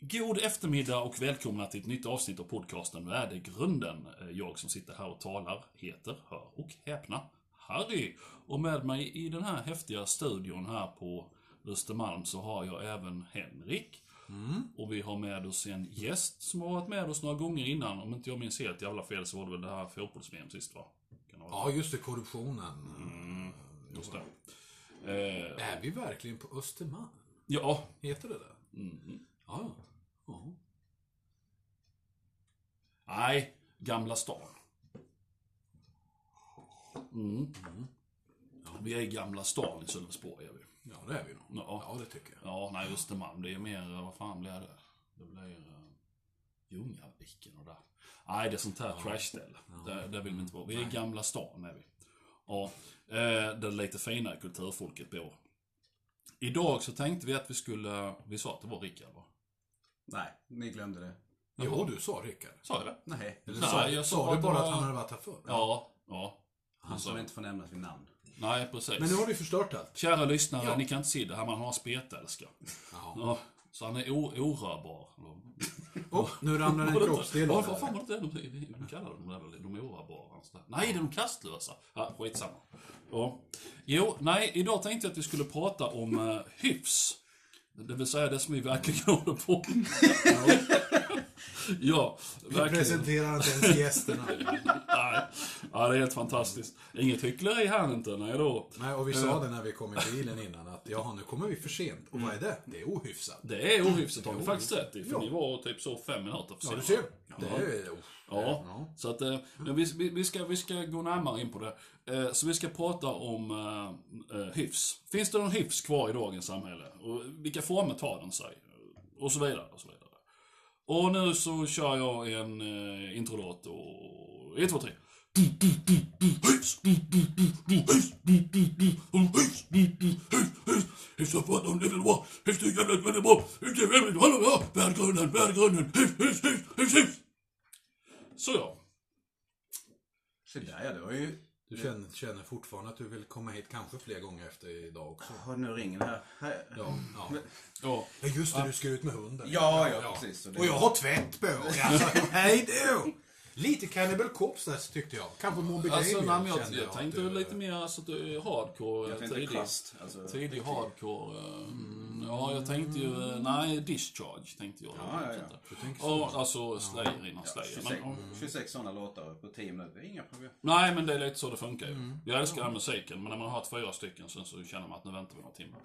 God eftermiddag och välkomna till ett nytt avsnitt av podcasten Värdegrunden. Eh, Jag som sitter här och talar heter, hör och häpna, Harry. Och med mig i den här häftiga studion här på Östermalm så har jag även Henrik. Och vi har med oss en gäst som har varit med oss några gånger innan. Om inte jag minns helt jävla fel så var det väl det här fotbolls sist va? Ja, just det, korruptionen. Just det. Eh, Är vi verkligen på Östermalm? ja, Heter det det? Ja. Ja. nej, Gamla stan. Mm. Vi är i Gamla stan i Sölvesborg är vi. Ja, det är vi nog. Ja. Ja, det tycker jag. Ja, nej Östermalm, det är mer, vad fan blir det? Det blir uh, Ljungaviken och där. Nej, det är sånt här trashställe. Där, där vill vi inte vara. Vi är i Gamla stan är vi. Ja, eh, där lite finare kulturfolket bor. Idag så tänkte vi att vi skulle, vi sa att det var Rickard va? Nej, ni glömde det. Jo, du sa Rickard. Sa jag det? Nej. Eller Nej, sa, jag sa sa du bara att han hade varit här förr? Ja, ja. Han som inte får nämnas vid namn. Nej, precis. Men nu har du förstört allt. Kära lyssnare, Ja. ni kan inte se det här, man har spetälska. Ja. Ja, så han är orörbar. Oh, nu ramlar en kroppsdel av vad fan det. var det de, de, de kallade dem? där, De orörbara? sådär. Nej, det är de kastlösa. Ja, skitsamma. Ja. Jo, nej, idag tänkte jag att vi skulle prata om uh, hyfs. Det vill säga det som vi verkligen håller på. Ja, Vi verkligen. presenterar inte ens gästerna. Nej. Ja, det är helt fantastiskt. Inget hyckleri här inte, nej då. Nej, och vi sa det när vi kom i bilen innan att jaha, nu kommer vi för sent. Och vad är det? Det är ohyfsat. Det är ohyfsat har ni faktiskt rätt i, för ni var typ så fem minuter för Ja, du ser. Det är... Ja, så att eh, vi, vi, ska, vi ska gå närmare in på det. Eh, så vi ska prata om eh, eh, hyfs. Finns det någon hyfs kvar i dagens samhälle? Och vilka former tar den sig? Och så vidare, och så vidare. Och nu så kör jag en eh, introlåt och... ett, två, tre. Hyfs! Hyfs! Hyfs! Hyfs! Hyfs! Jag pratar om det väl bra. Hyfs tycker jag är väldigt bra. Hyfs är väldigt bra. Värdegrunden, värdegrunden. Hyfs, hyfs, hyfs, hyfs, hyfs. Så ja. Så där ja, det var ju... Du känner, känner fortfarande att du vill komma hit kanske fler gånger efter idag också. Har nu ringer här. här. Ja, ja. Ja. Ja, just det, du ska ut med hunden. Ja, ja, precis. Och det- Och jag har tvätt på. Alltså, hej då! Lite Cannibal Corpse där tyckte jag. Kanske Moby Alltså, Damien, nej, men jag, jag att tänkte du- lite mer alltså, att du är hardcore. Jag eh, tänkte tidig, krasst. Alltså, tidig hardcore. eh, mm, Ja, jag tänkte ju, eh, nej, discharge tänkte jag. Ja, ja, ja. Du tänker så. Ja, alltså Slayer innan ja, Slayer. 26, Men, 26 sådana låtar på 10 minuter, inga problem. nej, men det är lite så det funkar ju. Jag älskar den musiken, men när man har hört fyra stycken sen så känner man att nu väntar vi några timmar.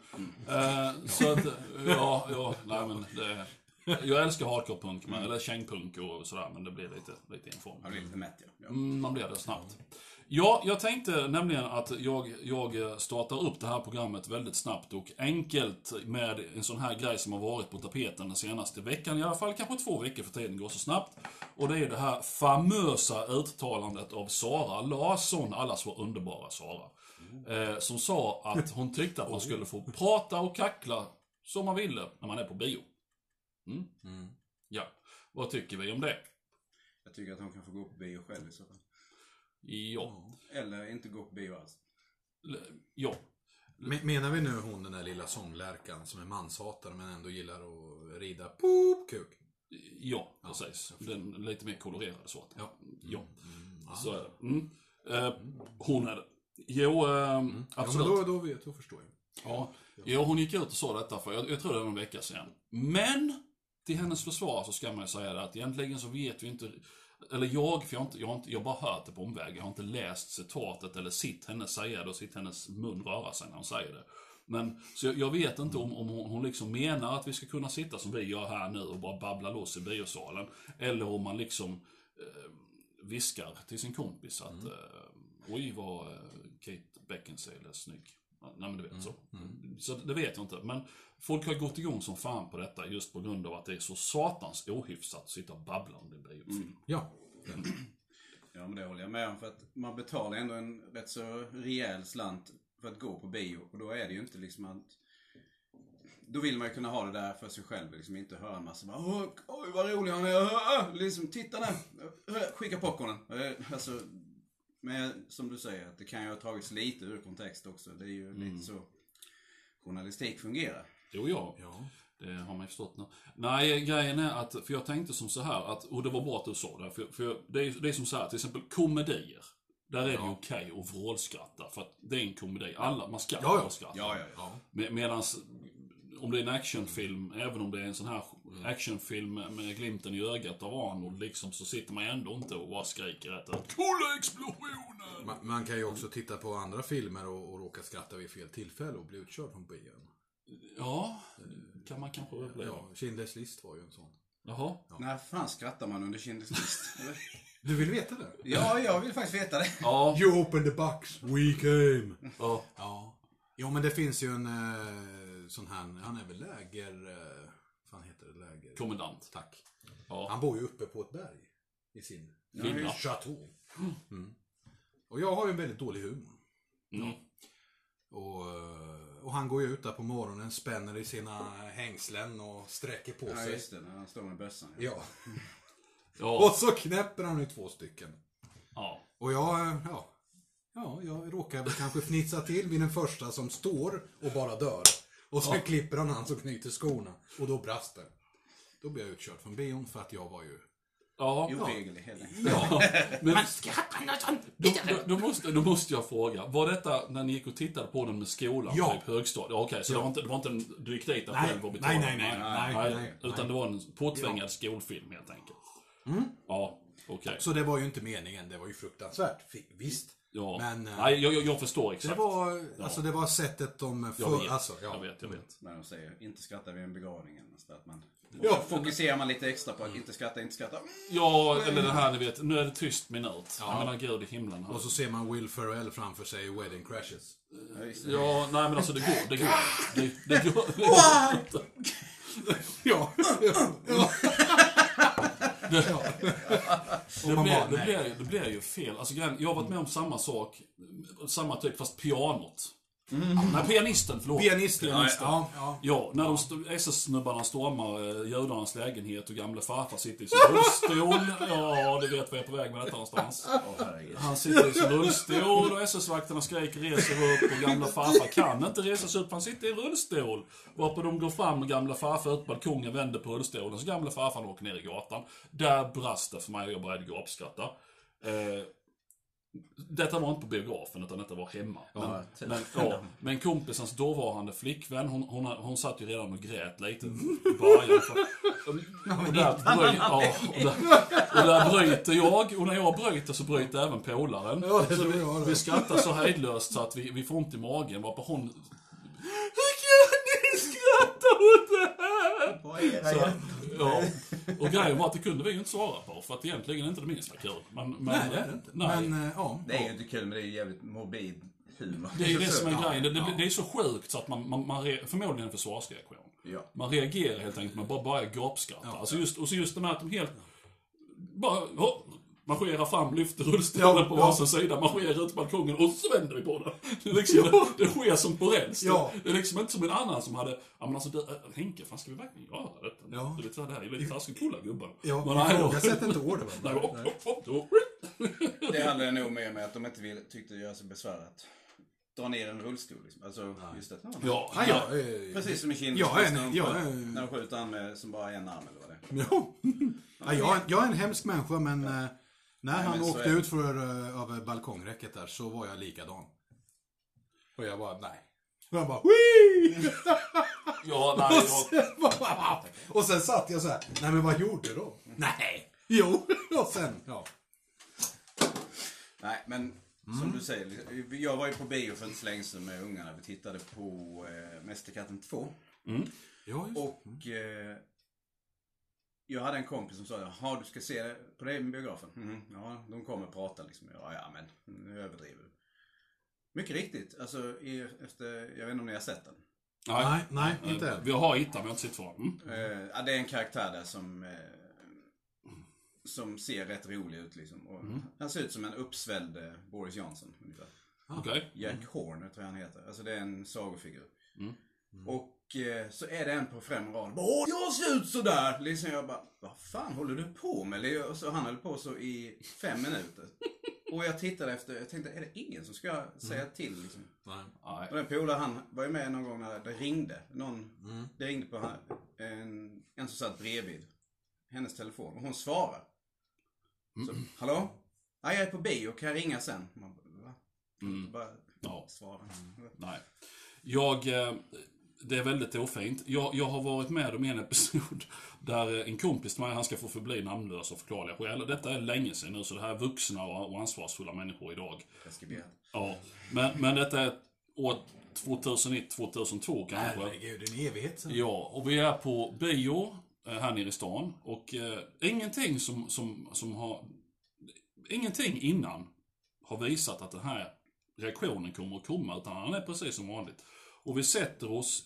Eh, så att, ja, ja, nej men det... Jag älskar hardcore-punk, men- eller kängpunk och sådär, men det blir lite, lite inform. Jag blir lite mätt ja. ja. Mm, man blir det snabbt. Ja, jag tänkte nämligen att jag, jag startar upp det här programmet väldigt snabbt och enkelt med en sån här grej som har varit på tapeten den senaste veckan, i alla fall kanske två veckor för tiden går så snabbt. Och det är det här famösa uttalandet av Sara Larsson, allas vår underbara Sara. Eh, som sa att hon tyckte att man skulle få prata och kackla som man ville när man är på bio. Mm. Ja, vad tycker vi om det? Jag tycker att hon kan få gå på bio själv i så fall. Ja. Eller inte gå på bio alls. L- Ja. Men- Menar vi nu hon den där lilla sånglärkan som är manshatare men ändå gillar att rida poop kuk? Ja, precis. Den lite mer kolorerade sorten. Ja. Ja. Så är det. Mm. Eh, hon är det. Jo, eh, Ja, men absolut. då, då, vet, då förstår jag. Ja. Jo, hon gick ut och sa detta för, jag, jag tror det var en vecka sedan. Men, till hennes försvar så ska man ju säga det att egentligen så vet vi inte, eller jag, för jag har, inte, jag har, inte, jag har bara hört det på omväg. Jag har inte läst citatet eller sett henne säga det och sett hennes mun röra sig när hon säger det. Men, så jag, jag vet inte om, om hon, hon liksom menar att vi ska kunna sitta som vi gör här nu och bara babbla loss i biosalen. Eller om man liksom eh, viskar till sin kompis att eh, oj vad eh, Kate Beckinsale är snygg. Nej men du vet så. Så det vet jag inte. Men folk har gått igång som fan på detta just på grund av att det är så satans ohyfsat att sitta och babbla om det biofilm. Ja. Ja, men det håller jag med om. För att man betalar ändå en rätt så rejäl slant för att gå på bio. Och då är det ju inte liksom att... Då vill man ju kunna ha det där för sig själv. Liksom inte höra en massa bara, Åh, Oj, vad rolig han är. Åh, åh." Liksom, titta där. Skicka popcornen. Eh, Alltså, men som du säger, att det kan ju ha tagits lite ur kontext också. Det är ju lite så journalistik fungerar. Jo, ja. ja. Det har man ju förstått nu. Nej, grejen är att, för jag tänkte som så här att, och det var bra att du sa det, för, för det, är, det är som så här, till exempel komedier. Där är det ju okej att vrålskratta, för att det är en komedi. Alla, man ska Ja, ja. vrålskratta. Ja, ja, ja. Ja. Med, medans, om det är en actionfilm, även om det är en sån här actionfilm med, med glimten i ögat av Arnold, liksom, så sitter man ändå inte och bara skriker ut. Kolla explosionen! Man, man kan ju också titta på andra filmer och, och råka skratta vid fel tillfälle och bli utkörd från bion. Ja, kan man kanske uppleva. Ja, Schindler's list var ju en sån. Jaha. När fan skrattar man under Schindler's list? Du vill veta det? ja, jag vill faktiskt veta det. Ja, You open the box, we came. ja. Ja. Jo, men det finns ju en eh, sån här, han är väl läger... Eh, vad fan heter det? Läger... Kommendant. Tack. Ja. Han bor ju uppe på ett berg. I sin Villa. chateau. Mm. Och jag har ju en väldigt dålig humor. Mm. Och, och han går ju ut där på morgonen, spänner i sina hängslen och sträcker på Ja, sig. just det. När han står med bössan. Ja. Ja. Och så knäpper han ju två stycken. ja. Och jag, ja. Ja, jag råkar väl kanske fnitsa till vid den första som står och bara dör. Och sen klipper han han som knyter skorna. Och då brast det. Då blev jag utkörd från bion för att jag var ju... Ja. Enkelt. ja. Men då, då, då, måste, då måste jag fråga, var detta när ni gick och tittade på den med skolan? Ja. Typ högstadiet? Ja, Okej, så det var inte, det var inte en, du gick dit där Nej, själv och betalade? nej, nej, nej, nej, nej, Utan nej. det var en påtvingad skolfilm helt enkelt? Ja, okej. Så det var ju inte meningen. Det var ju fruktansvärt. Visst. Ja. Men, eh, nej, jag, jag, jag förstår Det exakt. var, alltså det var sättet de... jag För, vet, alltså, ja. jag vet, jag vet. När de säger inte skratta vid en begravning. Att man, Ja. fokuserar man lite extra på att inte skratta, inte skratta. Ja, eller det här ni vet, nu är det tyst minut. Ja. Jag menar gud i himlen. Och så ser man Will Ferrell framför sig i Wedding Crashes. Ja, det. Ja, nej men alltså det går, det går. Det, det går. Ja. ja. Det man blir, bara, det, blir, det blir ju fel. Alltså, jag har varit med om samma sak, samma typ, fast pianot. Nej, pianisten, förlåt. Pianisten. Pianisten. Ja, ja. Ja, när de SS-snubbarna stormar eh, judarnas lägenhet och gamle farfar sitter i sin rullstol. Ja, du vet var jag är på väg med detta någonstans. Herregud. Han sitter i sin rullstol och SS-vakterna skriker reser upp och gamla farfar kan inte resa sig upp han sitter i rullstol. Varpå de går fram och gamla farfar ut på balkongen vänder på rullstolen så gamla farfar åker ner i gatan. Där brast det för mig och jag började gapskratta. Eh, detta var inte på biografen utan detta var hemma. Ja, men, men, ja, men kompisens dåvarande flickvän, hon, hon, hon satt ju redan och grät lite i början. För, och, där bry, ja, och, där, och där bryter jag, och när jag bryter så bryter även polaren. Ja, så vi, vi skrattar så hejdlöst så att vi, vi får ont i magen. Varpå hon... Hur kan ni skratta åt det här? Vad är det? Ja. Och grejen var att det kunde vi ju inte svara på, för att egentligen är inte det minsta kul. Men, men, Nej, det är det inte. Nej. Men, eh, ja. Det är ju inte kul, men det är ju jävligt morbid humor. Det är ju det som är grejen. Det, det, ja. det är så sjukt så att man, man, man re, förmodligen en försvarsreaktion. Ja. Man reagerar helt enkelt med att bara börja gapskratta. Ja, alltså just, och så just det med att de helt... Bara oh, marscherar fram, lyfter rullstolen Ja, på ja. varsin sida, marscherar ut på balkongen och så vänder vi på den. Det, är liksom, det, det sker som på räls. Ja. Det, det är liksom inte som en annan som hade, ja men alltså du, äh, Henke, fan ska vi verkligen göra detta? Ja. Du vet, så här, det här är lite taskigt, kolla gubben. Ja, Men nej ifrågasätt inte ordet. Nej, då. Det handlar nog mer med att de inte vill, tyckte det göra sig besvär att dra ner en rullstol. Liksom. Alltså, just det. Ja, Ja, ja, Precis som i. Jag är en- när, de jag skjuter- är- han med som bara en arm eller vad det är. Ja. Ja, jag, jag är en hemsk människa men eh, när Nej, han så åkte är ut för uh, av balkongräcket där så var jag likadan. Och jag bara, nej. Och jag bara, Wii! ja, nej, Och sen, bara, och sen satt jag så här, nej men vad gjorde de? Nej. Jo. Och sen, ja. Nej, men som du säger. Jag var ju på bio för inte så länge sedan med ungarna. Vi tittade på eh, Mästerkatten 2. Ja, just. Och eh, jag hade en kompis som sa, jaha du ska se det på det biografen? Mhm, ja, de kommer prata liksom. Ja, ja men nu överdriver du. Mycket riktigt, alltså i, efter, jag vet inte om ni har sett den. Nej, nej, inte Eh, än. Vi har hittat, men jag har inte sett för. Mm. Eh, ja, det är en karaktär där som eh, som ser rätt rolig ut liksom. Och Han ser ut som en uppsvälld eh, Boris Johnson ungefär. Jack Horner tror jag han heter. Alltså det är en sagofigur. Mm. Och eh, så är det en på främre rad. Åh, jag ser ut sådär! Liksom jag bara, vad fan håller du på med? Och så han höll på så i fem minuter. Och jag tittade efter, jag tänkte, är det ingen som ska säga till liksom? Nej. Och den polaren han var ju med någon gång när det ringde. Någon, Det ringde på han, en, en som satt bredvid hennes telefon och hon svarar. Så, Mm. hallå? Ja, jag är på bio, kan jag ringa sen? Man bara, va? Bara Mm. Ja. svara. Nej. Jag, eh, det är väldigt ofint. Jag, jag har varit med om en episod där eh, en kompis till mig, han ska få förbli namnlös av förklarliga skäl. Detta är länge sedan nu, så det här är vuxna och, ansvarsfulla människor idag. Ja, men, men detta är år 2001, 2002 kanske. Herregud, en evighet sen. Ja, och vi är på bio eh, här nere i stan. Och eh, ingenting som, som, som har... Ingenting innan har visat att den här reaktionen kommer att komma, utan han är precis som vanligt. Och vi sätter oss,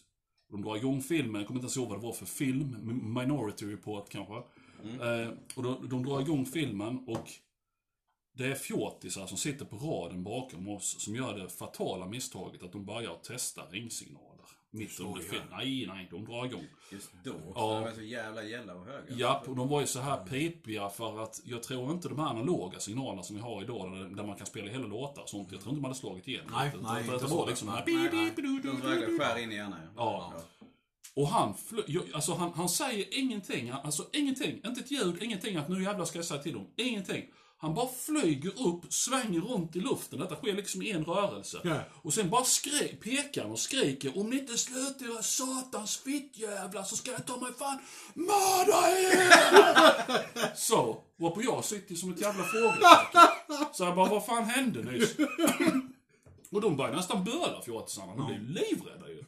de drar igång filmen, jag kommer inte ens ihåg vad det var för film, Minority Report kanske. Eh, och de, de drar igång filmen och det är fjortisar som sitter på raden bakom oss som gör det fatala misstaget att de börjar testa ringsignaler. Mitt under filmen. Nej, nej, de drar igång. Just då. Ja. Det var så jävla gälla och höga. Japp, och de var ju så här pipiga för att jag tror inte de här analoga signalerna som vi har idag, där, där man kan spela hela låtar och sånt, jag tror inte de hade slagit igenom. Nej, Utan- nej, utan det var liksom de här Nej, nej, du- De verkligen skär in i hjärnan. Ja. Och han, alltså han, han säger ingenting, han- alltså ingenting, inte ett ljud, ingenting att nu jävlar ska jag säga till dem, ingenting. Han bara flyger upp, svänger runt i luften, detta sker liksom i en rörelse. Ja. Och sen bara skri- pekar han och skriker, om ni inte slutar era satans fittjävlar så ska jag ta mig fan mörda er! så, varpå jag sitter som ett jävla frågetecken. Så jag bara, vad fan hände nyss? Och de börjar nästan böla fjortisarna, de blir livrädda ju.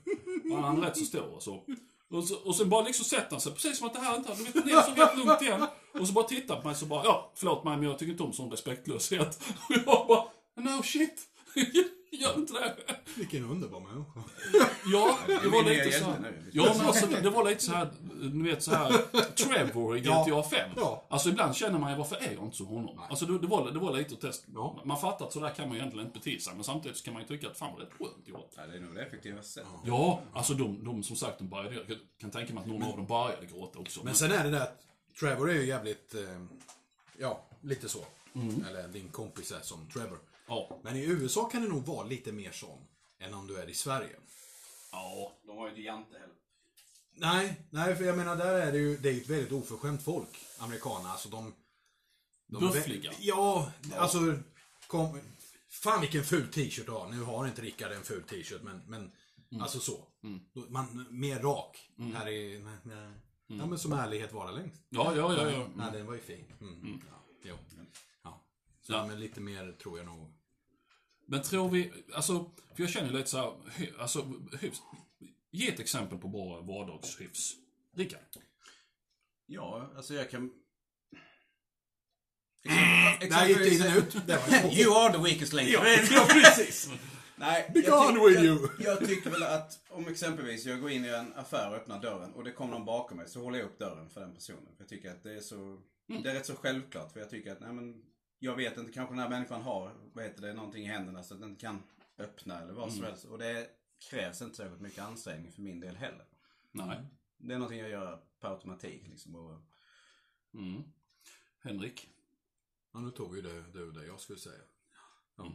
Han är rätt så stor och så. Och, så, och sen bara liksom sätter han sig, precis som att det här inte, vet, det är så rätt lugnt igen. Och så bara tittar på mig så bara, ja, förlåt mig men jag tycker inte om sån respektlöshet. Och jag bara, no shit. Gör inte det. Vilken underbar människa. Ja, det var lite så här. Ja, men alltså det var lite så här, ni vet så här Trevor i Ja. GTA 5. Ja. Alltså ibland känner man ju, varför är jag inte som honom? Alltså det, det, var, det var lite att testa. Ja. Man fattar att så där kan man ju egentligen inte bete sig, men samtidigt så kan man ju tycka att fan vad det är skönt gjort. Ja, det är nog det effektivaste sättet. Ja, alltså de, de som sagt, de började, jag kan tänka mig att någon av dem började gråta också. Men sen är det där att Trevor är ju jävligt, eh, ja, lite så. Mm. Eller din kompis är som Trevor. ja, Men i USA kan det nog vara lite mer sån än om du är i Sverige. ja, De har ju inte Jante heller. Nej, nej för jag menar där är det ju, det är ju ett väldigt oförskämt folk, amerikanerna. Alltså de... de Buffliga. Ja, alltså... Kom, fan vilken ful t-shirt du har. Nu har inte Rickard en ful t-shirt, men, men Mm. alltså så. Då- Man, mer rak. Här är... Nej, nej. Ja, men som ärlighet vara längst. ja, ja, ja. ja. Nej, den var ju fin. Mm. Ja, jo. Ja. Så Ja. men lite mer tror jag nog. Men tror vi, alltså, för jag känner lite så här, alltså, hyfs. Ge ett exempel på bra vardagshyfs. Rickard? Ja, alltså jag kan... Där gick tiden ut. You are the weakest link. ja, precis. Nej, Be jag, gone tyck- with jag, you. jag tycker väl att om exempelvis jag går in i en affär och öppnar dörren och det kommer någon bakom mig så håller jag upp dörren för den personen. För jag tycker att det är så, det är rätt så självklart. För jag tycker att, nej men, jag vet inte, kanske den här människan har, vad heter det, någonting i händerna så att den kan öppna eller vad som helst. Och det krävs inte särskilt mycket ansträngning för min del heller. Nej. Det är någonting jag gör per automatik liksom. Och, Mm. Henrik? Ja, nu tog vi det, det, det jag skulle säga. Ja. Eh,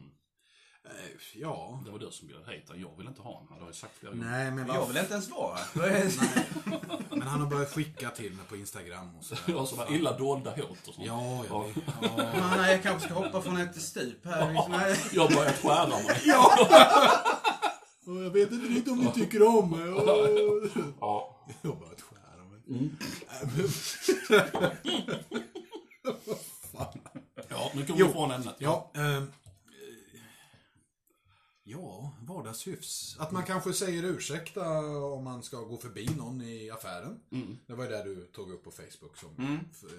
ja. Det var du som bjöd hit. Jag vill inte ha den. Det har jag sagt flera gånger. Nej, men, jag vill inte ens vara men han har börjat skicka till mig på Instagram och sådär. Jag har sådana illa dolda hot och sånt. Ja, ja. Ja. ja. Nej, jag kanske ska hoppa från ett stup här. Nej. Jag har börjat skära mig. Och jag vet inte riktigt om ni tycker om mig. Ja. Jag har börjat skära mig. Ja, nu kommer vi ifrån ämnet. Ja, ehm, ja, vardagshyfs. Att man kanske säger ursäkta om man ska gå förbi någon i affären. Det var ju det du tog upp på Facebook som f-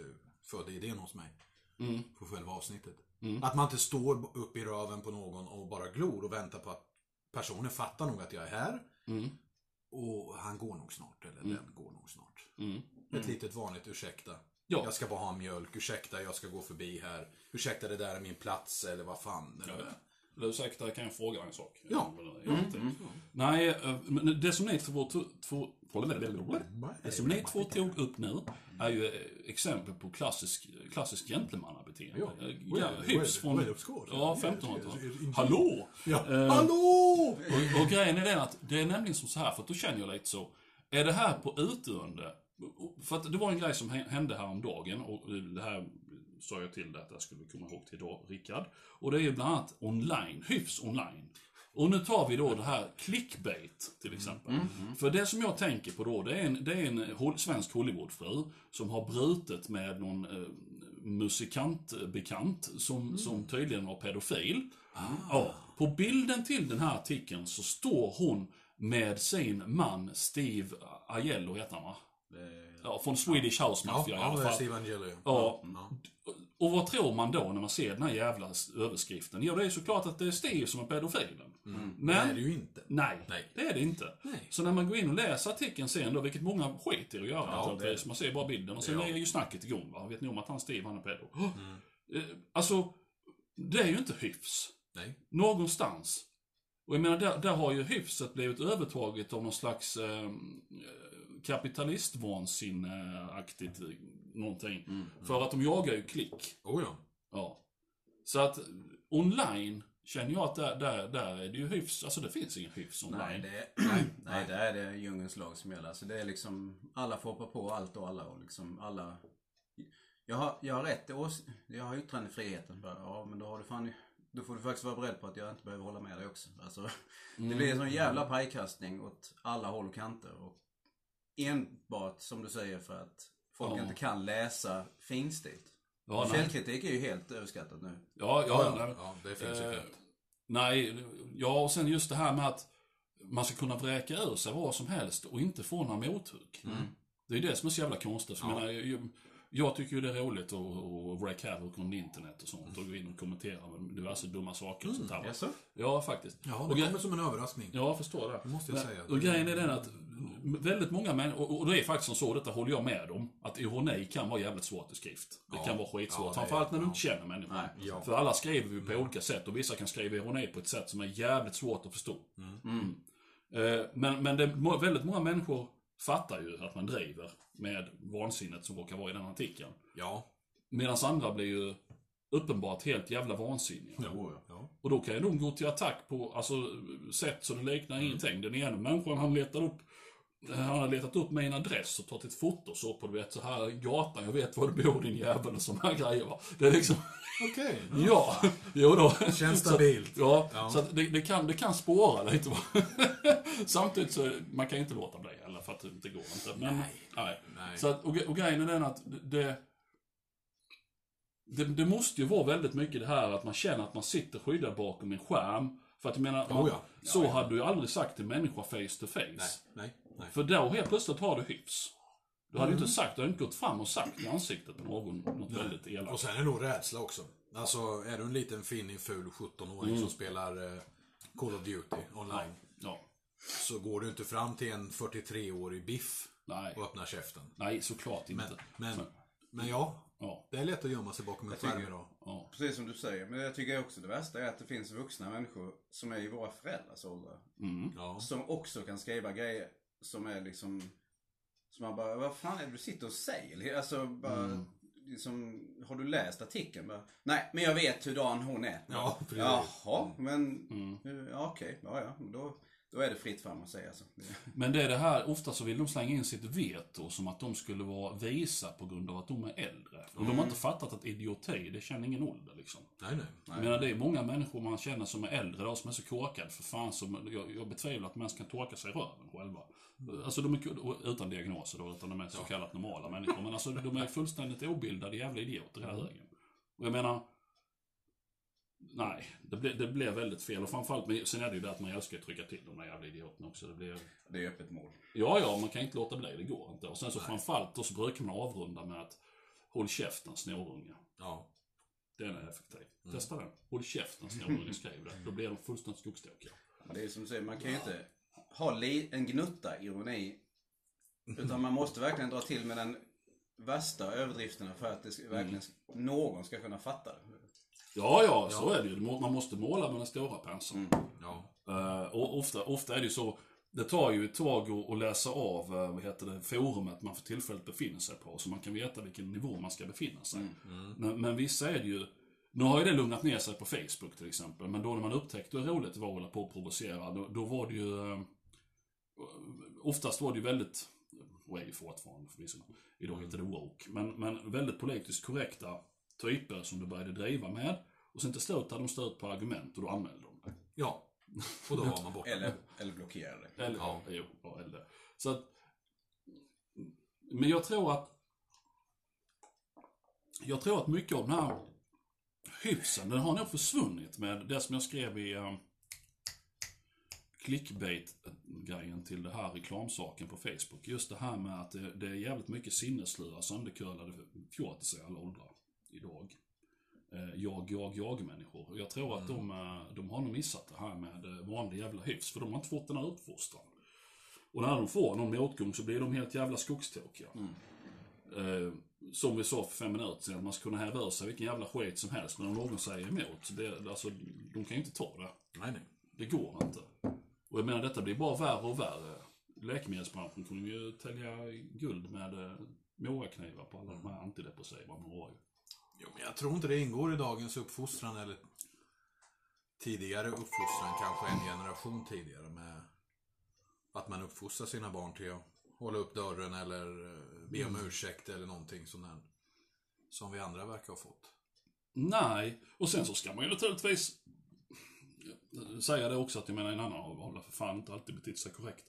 födde idén hos mig. På själva avsnittet. Att man inte står upp i röven på någon och bara glor och väntar på att personen fattar nog att jag är här. Och han går nog snart, eller den går nog snart. Ett litet vanligt ursäkta. Ja. Jag ska bara ha mjölk, ursäkta jag ska gå förbi här. Ursäkta det där är min plats, eller vad fan. Eller... Eller ursäkta, kan jag fråga en sak? Ja. Vet inte. Nej, eh, men det som ni två, två, det som ni två tog upp nu är ju eh, exempel på klassisk, klassisk gentlemannabeteende. Ja. Eh, hyfs well, från ja, Yes, 1500-talet. yes, yes, indeed. Hallå! Ja. Eh, Hallå! Och, och grejen är den att det är nämligen som så här, för att då känner jag lite så. Är det här på utdöende? För att det var en grej som hä- hände häromdagen och det här sa jag till dig att jag skulle komma ihåg till idag, Rickard. Och det är ju bland annat online, hyfs online. Och nu tar vi då det här clickbait till exempel. För det som jag tänker på då, det är en, det är en svensk Hollywoodfru som har brutit med någon eh, musikantbekant som, som tydligen var pedofil. Ja, på bilden till den här artikeln så står hon med sin man Steve Aiello heter han va? Ja, från Swedish House Ja, Mafia i ja alla det är fall. Steve Angelo. Ja. Ja. Och vad tror man då när man ser den här jävla överskriften? Jo, det är såklart att det är Steve som är pedofilen. Men Men, det är det ju inte. nej, Nej. det är det inte. Nej. Så när man går in och läser artikeln sen då, vilket många skiter i att göra Ja, naturligtvis. Man ser bara bilden och sen Ja. Mm. är ju snacket igång va. Vet ni om att han Steve, han är pedo? Eh, Alltså, det är ju inte hyfs. Nej. Någonstans. Och jag menar, där, där har ju hyfset blivit övertaget av någon slags eh, kapitalistvansinneaktigt eh, någonting. Mm. För att de jagar ju klick. Oh ja. Ja. Så att online känner jag att där, där, där är det ju hyfs. Alltså det finns ingen hyfs online. Nej, det, nej, det är det djungelns lag som gäller. Så det är liksom, alla får hoppa på allt och alla och liksom alla... Jag har, jag har rätt ås... Jag har yttrandefriheten. Ja, men då har du fan... Då får du faktiskt vara beredd på att jag inte behöver hålla med dig också. Alltså, det blir en sån jävla pajkastning åt alla håll och kanter. Och enbart, som du säger, för att folk Ja. inte kan läsa finstilt. Ja. Källkritik är ju helt överskattat nu. Ja, ja, Ja, nej. ja, det finns ju Eh. Nej, ja och sen just det här med att man ska kunna vräka ur sig vad som helst och inte få några mothugg. Det är det som är så jävla konstigt. För Ja. menar, jag, tycker ju det är roligt att, att wreak havoc on internet och sånt och gå in och kommentera med diverse dumma saker och sånt här. va. Jaså? Ja, faktiskt. Ja, och det gre- kommer som en överraskning. Ja, jag förstår det. Det måste jag Men- säga. Och grejen är den att väldigt många människor, och- och det är faktiskt som så, detta håller jag med om, att ironi kan vara jävligt svårt i skrift. Det Ja. kan vara skitsvårt. Ja, är- Framförallt när du inte känner människan. Nej. Ja. Mm. För alla skriver ju på olika sätt och vissa kan skriva ironi på ett sätt som är jävligt svårt att förstå. Mm. Eh, Men, men det, må- väldigt många människor fattar ju att man driver med vansinnet som råkar vara i den artikeln. Ja. Medan andra blir ju uppenbart helt jävla vansinniga. Ja. ja. Och då kan ju de gå till attack på alltså, sätt så det liknar Mm. ingenting. Den ena människan han letar upp han har letat upp min adress och tagit ett foto så på du vet så här gatan, jag vet var du bor din jävel och här grejer va. Det är liksom, Okej. ja, jo då. Känns stabilt. Ja, Ja. så det, det, kan, det kan spåra lite va. Samtidigt så, man kan ju inte låta bli för att det inte går inte. Men, nej. Nej. Så att, och, och grejen är den att det, det, det måste ju vara väldigt mycket det här att man känner att man sitter skyddad bakom en skärm. För att jag menar, Oh ja. så hade du ju aldrig sagt till människa face to face. Nej. Nej. Nej. För då helt plötsligt har du hyfs. Du hade ju inte sagt, du hade inte gått fram och sagt i ansiktet på någon något väldigt Och elakt. sen är det nog rädsla också. Alltså, är du en liten finnig, ful 17-åring Mm. som spelar eh, Call of Duty online. Ja. Så går du inte fram till en 43-årig biff Nej. och öppnar käften. Nej, såklart inte. Men, men, Så, men ja, ja, det är lätt att gömma sig bakom en skärm idag. ja. Precis som du säger. Men jag tycker också det värsta är att det finns vuxna människor som är i våra föräldrars åldrar. Mm. Ja. Som också kan skriva grejer som är liksom... Som man bara, vad fan är det du sitter och säger? Alltså bara... Mm. Liksom, har du läst artikeln? Bara, Nej, men jag vet hur dan hon är. Ja, precis. Jaha, men... Mm. Ja, okej. Ja, ja. Då, då är det fritt fram att säga så. Men det är det här, ofta så vill de slänga in sitt veto som att de skulle vara visa på grund av att de är äldre. Och de har inte fattat att idioti, det känner ingen ålder liksom. Nej, nej. Jag menar, det är många människor man känner som är äldre idag som är så korkade för fan som, jag, jag betvivlar att människor kan torka sig i röven själva. Alltså de är, utan diagnoser då, utan de är så kallat normala människor. Men alltså de är fullständigt obildade jävla idioter hela högen. Och jag menar, nej, det blev, det blev väldigt fel. Och framförallt, men sen är det ju det att man älskar att trycka till de där jävla idioterna också. Det blir, Det är öppet mål. Ja, ja, man kan inte låta bli. Det går inte. Och sen så framförallt då så brukar man avrunda med att Håll käften snorunge. Ja. Den är effektiv. Testa den. Håll käften snorunge, skriv det. Då blir de fullständigt skogstokiga. Det är som du säger, man kan ju inte ha en gnutta ironi. Utan man måste verkligen dra till med den värsta överdrifterna för att det verkligen någon ska kunna fatta det. Ja, ja, så är det ju. Man måste måla med den stora penseln. Ja. Eh, och ofta, ofta är det ju så. Det tar ju ett tag att, läsa av eh, vad heter det, forumet man för tillfället befinner sig på. Så man kan veta vilken nivå man ska befinna sig. Men, men vissa är det ju... Nu har ju det lugnat ner sig på Facebook till exempel. Men då när man upptäckte hur roligt det var att hålla på och provocera. Då, då var det ju... eh, oftast var det ju väldigt, och är ju fortfarande förvisso, idag heter det woke, men, men väldigt politiskt korrekta typer som du började driva med. Och sen till slut hade de stött på argument och då anmälde de det. Ja. Och då var man borta. Eller, eller blockera det. Eller, ja. jo, ja, eller det. Så att, men jag tror att jag tror att mycket av den här hyfsen, den har nog försvunnit med det som jag skrev i um, clickbait-grejen till det här reklamsaken på Facebook. Just det här med att det, det är jävligt mycket sinneslöa, söndercurlade fjortisar i alla åldrar idag. Eh, jag, jag, jag-människor. Jag tror att de, eh, de har nog missat det här med eh, vanlig jävla hyfs, för de har inte fått den här uppfostran. Och när de får någon motgång så blir de helt jävla skogstokiga. Eh, som vi sa för fem minuter sedan, man ska kunna häva ur sig vilken jävla skit som helst, men om någon säger emot, det, alltså, de kan ju inte ta det. Nej, nej. Det går inte. Och jag menar, detta blir bara värre och värre. Läkemedelsbranschen kommer ju tälja guld med eh, moraknivar på alla de här antidepressiva man har ju. Jo, men jag tror inte det ingår i dagens uppfostran eller tidigare uppfostran, kanske en generation tidigare med att man uppfostrar sina barn till att hålla upp dörren eller eh, be om ursäkt eller någonting sånt där. Som vi andra verkar ha fått. Nej, och sen så ska man ju naturligtvis säga det också att jag menar en annan har för fan inte alltid betett sig korrekt.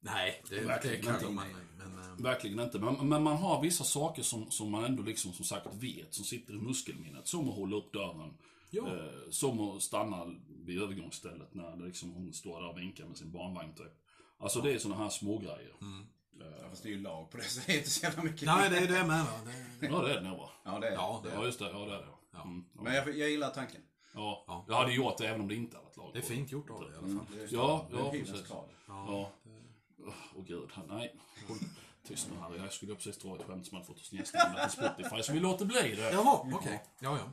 Nej, det, Verkligen det kanske inte. man... Men, eh, Verkligen inte. Men, men man har vissa saker som, som man ändå liksom som sagt vet, som sitter i muskelminnet. Som att hålla upp dörren. Ja. Eh, som att stanna vid övergångsstället när det liksom hon står där och vinkar med sin barnvagn typ. Alltså det är såna här små grejer. Ja, fast det är ju lag på det, så det är inte så jävla mycket. nej, det är det med? Det, Ja, det är det nog va? Ja, det är Ja, det Ja, just det. Ja, det är det. Ja. Mm. Ja. Men jag, jag gillar tanken. Ja. Ja. Jag hade gjort det även om det inte hade varit lag det är fint gjort av dig i alla fall. Det är, Ja, det är ja, hyvens precis. krav. Ja. Åh gud, nej. Håll tyst nu Harry. Jag skulle precis dra ett skämt som hade fått oss nedstängda på Spotify, så vi låter bli det. Jaha, okej. Ja, ja.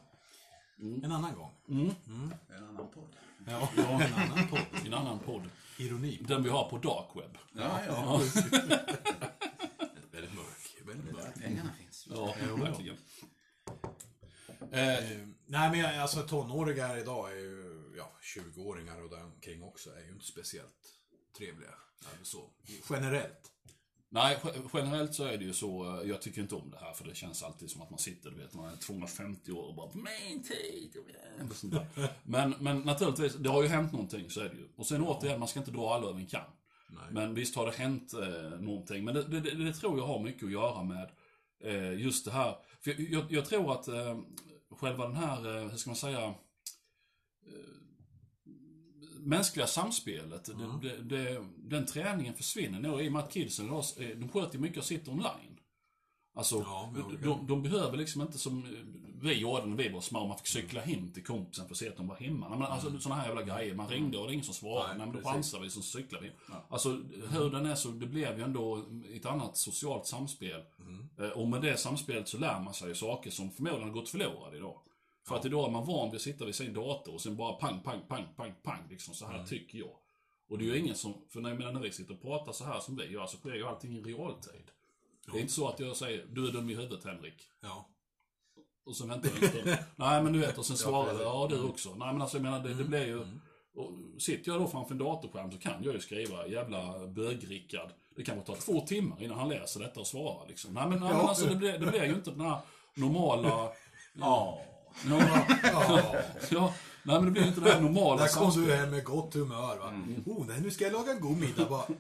En annan gång. En annan podd. Ja, Ja. en annan podd. En annan podd. Ironi. Den vi har på dark web. Ja, ja. Väldigt mörk. Väldigt Det är mörk. pengarna finns. Ja, Jo, verkligen. Eh, nej men jag- alltså tonåringar idag är ju, ja 20-åringar och däromkring också är ju inte speciellt trevliga. Så. Generellt. Nej, ge- generellt så är det ju så, eh, jag tycker inte om det här för det känns alltid som att man sitter, du vet, man är 250 år och bara min tid. och sånt där. Men, men naturligtvis, det har ju hänt någonting, så är det ju. Och sen återigen, man ska inte dra alla över en kam. Men visst har det hänt eh, någonting. Men det, det, det, det tror jag har mycket att göra med eh, just det här. För jag, jag, jag tror att eh, själva den här, eh, hur ska man säga, eh, mänskliga samspelet, det, det, det, den träningen försvinner nog i och med att kidsen idag, eh, de sköter mycket och sitter online. Alltså, Ja, de, de behöver liksom inte som eh, vi gjorde när vi var små, man fick cykla hem till kompisen för att se att de var hemma. Men alltså sådana här jävla grejer, man ringde och det var ingen som svarade. Nej, Nej, men då chansade vi så cyklade vi. Alltså hur den är så, det blev ju ändå ett annat socialt samspel. Eh, Och med det samspelet så lär man sig saker som förmodligen har gått förlorade idag. För att idag är man van vid att sitta vid sin dator och sen bara pang, pang, pang, pang, pang. Liksom så här tycker jag. Och det är ju ingen som, för när, jag menar, när vi sitter och pratar så här som vi gör så sker ju allting i realtid. Det är inte så att jag säger, du är dum i huvudet Henrik. Ja. Och sen väntar jag stund. Nej men du vet, och sen svarar jag, ja du också. Nej men alltså jag menar, det, det blir ju... Och sitter jag då framför en datorskärm så kan jag ju skriva jävla bög-Rickard. Det kanske tar två timmar innan han läser detta och svarar liksom. Nej men, nej, men alltså det blir, det blir ju inte den här normala... Ja. Ja, ja. ja, nej men det blir inte det här normala Där kom du hem med gott humör va. Oh, nej, nu ska jag laga en god middag bara.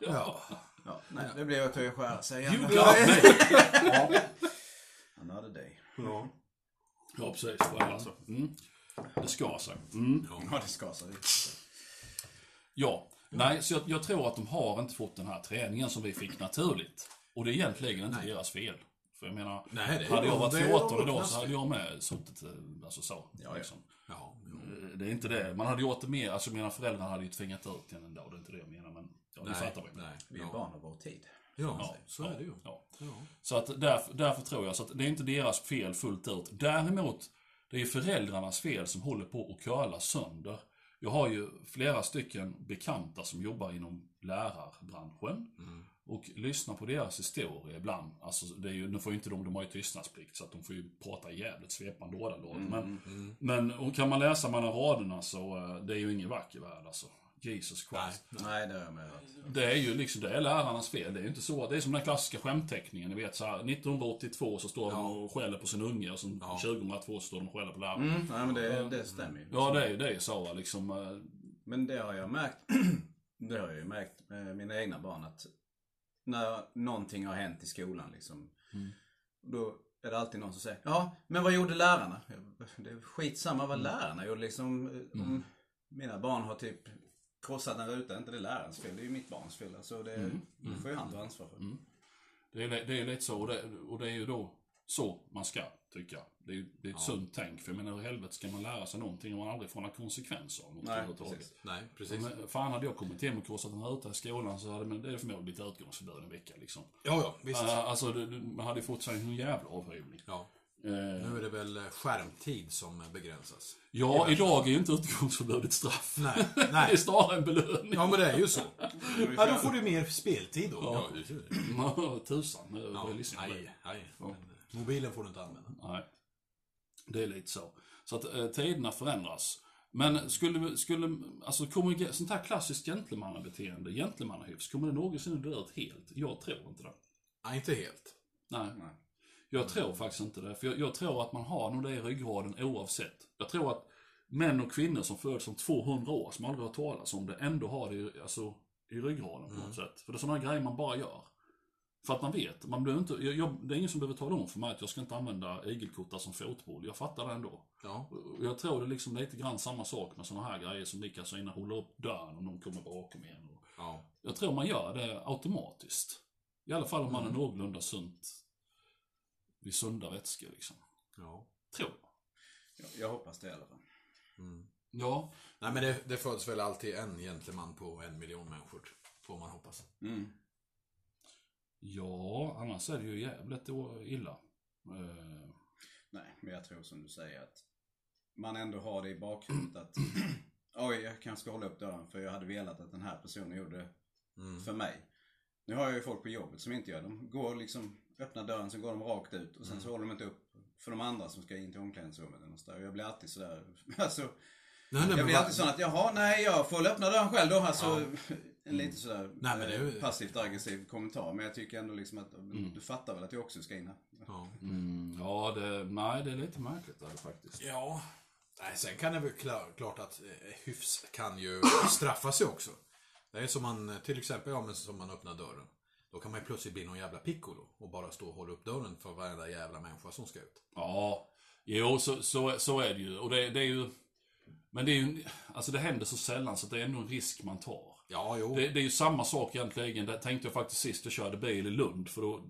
Ja. ja. Nej, det blev att jag skära sig igen. You got me! Another day. Ja. Ja precis, well, alltså. Mm. Det ska sig. Mm. Ja, det ska sig. Ja, nej, så jag, jag tror att de har inte fått den här träningen som vi fick naturligt. Och det är egentligen inte deras fel. För jag menar, Nej, hade jag varit Det är 14 de idag så hade fel. jag med suttit, eh, alltså så. ja. Liksom. Ja. Eh, Det är inte det. Man hade gjort det mer, alltså mina föräldrar hade ju tvingat ut en ändå, det är inte det jag menar, men ja, ni fattar vad jag menar. Vi är Ja. barn av vår tid. Ja, så är det ju. Ja. Ja. Så att därför, därför tror jag så att det är inte deras fel fullt ut. Däremot, det är ju föräldrarnas fel som håller på att curla sönder. Jag har ju flera stycken bekanta som jobbar inom lärarbranschen. Och lyssnar på deras historia ibland. Alltså, det är ju, nu får ju inte de, de har ju tystnadsplikt så att de får ju prata jävligt svepande ordalag. Men, men och kan man läsa mellan raderna så, eh, det är ju ingen vacker värld alltså. Jesus Christ. Nej, det har jag hört. Det är ju liksom, det är lärarnas fel. Det är ju inte så. Det är som den klassiska skämtteckningen. Ni vet så här, 1982 så står de och skäller på sin unge och sen 2002 så står de och skäller på läraren. Mm, nej, men det, det stämmer ju. Ja, det är ju det är så liksom. eh, Men det har jag märkt. det har jag ju märkt med mina egna barn att när någonting har hänt i skolan liksom. Då är det alltid någon som säger Ja, men vad gjorde lärarna? Det är skitsamma vad lärarna gjorde liksom. Om mina barn har typ krossat en ruta, är inte det lärarens fel. Det är ju mitt barns fel. Alltså det, det får ju han ta ansvar för. Det är, det är lite så, och det, och det är ju då så man ska tycka. Det är, det är ett sunt tänk. För jag menar, hur helvete ska man lära sig någonting om man aldrig får några konsekvenser av något Nej, överhuvudtaget? precis. Nej, precis. Men fan, hade jag kommit hem och krossat en ruta i skolan så hade men det är förmodligen blivit utgångsförbud en vecka liksom. Ja, ja, visst. Uh, alltså, det, man hade ju fått sig en jävla avhyvling. Ja. Eh, Nu är det väl eh, skärmtid som begränsas. ja, idag är ju inte utgångsförbudet straff. Nej, Det är nej. snarare en belöning. Ja, men det är ju så. Ja, då får du mer speltid då. Ja, det är ju det. Ja, Tusan, Ja, jag det. nej, nej. Men, eh, mobilen får du inte använda. Nej. Det är lite så. Så att eh, tiderna förändras. Men skulle, skulle, alltså kommer sånt här klassiskt gentlemannabeteende, gentlemannahyfs, kommer det någonsin dö ut helt? Jag tror inte det. Nej, inte helt. Nej. Nej. Jag tror faktiskt inte det. För jag, jag tror att man har nog det i ryggraden oavsett. Jag tror att män och kvinnor som föds om 200 år, som aldrig har talas om det, ändå har det i- alltså, i ryggraden på något sätt. För det är sådana grejer man bara gör. För att man vet. Man behöver inte, jag, jag, det är ingen som behöver tala om för mig att jag ska inte använda igelkottar som fotboll. Jag fattar det ändå. Ja. Jag tror det är liksom lite grann samma sak med sådana här grejer som lika så håller upp dörren om någon kommer bakom en. Och Ja. jag tror man gör det automatiskt. I alla fall om man är Mm. någorlunda sunt vid sunda vätskor liksom. ja. Tror jag. Jag, jag hoppas det i alla fall. Mm. Ja, Nej, men det, det föds väl alltid en gentleman på en miljon människor. Får man hoppas. Mm. Ja, annars är det ju jävligt illa. Eh, Nej, men jag tror som du säger att man ändå har det i bakhuvudet att oj, jag kanske ska hålla upp dörren för jag hade velat att den här personen gjorde det Mm. för mig. Nu har jag ju folk på jobbet som inte gör det. De går liksom, öppnar dörren, så går de rakt ut och sen så håller de inte upp för de andra som ska in till omklädningsrummet. eller något jag blir alltid sådär, alltså, Nej, nej, jag blir alltid sån att jaha, nej jag får väl öppna dörren själv då. Alltså, en lite sådär Nej, men det eh, passivt aggressiv kommentar. Men jag tycker ändå liksom att du fattar väl att jag också ska in här. Ja. mm, ja, det, nej, det är lite märkligt där faktiskt. Ja. Nej, sen kan det väl klar, klart att eh, hyfs kan ju straffa sig också. Det är som man, till exempel, ja men som man öppnar dörren. Då kan man ju plötsligt bli någon jävla piccolo och bara stå och hålla upp dörren för varenda jävla människa som ska ut. Ja, jo så, så, så är det ju. Och det, det är ju... Men det är ju, alltså det händer så sällan så att det är ändå en risk man tar. Ja, jo. Det, det är ju samma sak egentligen. Det tänkte jag faktiskt sist jag körde bil i Lund. För då,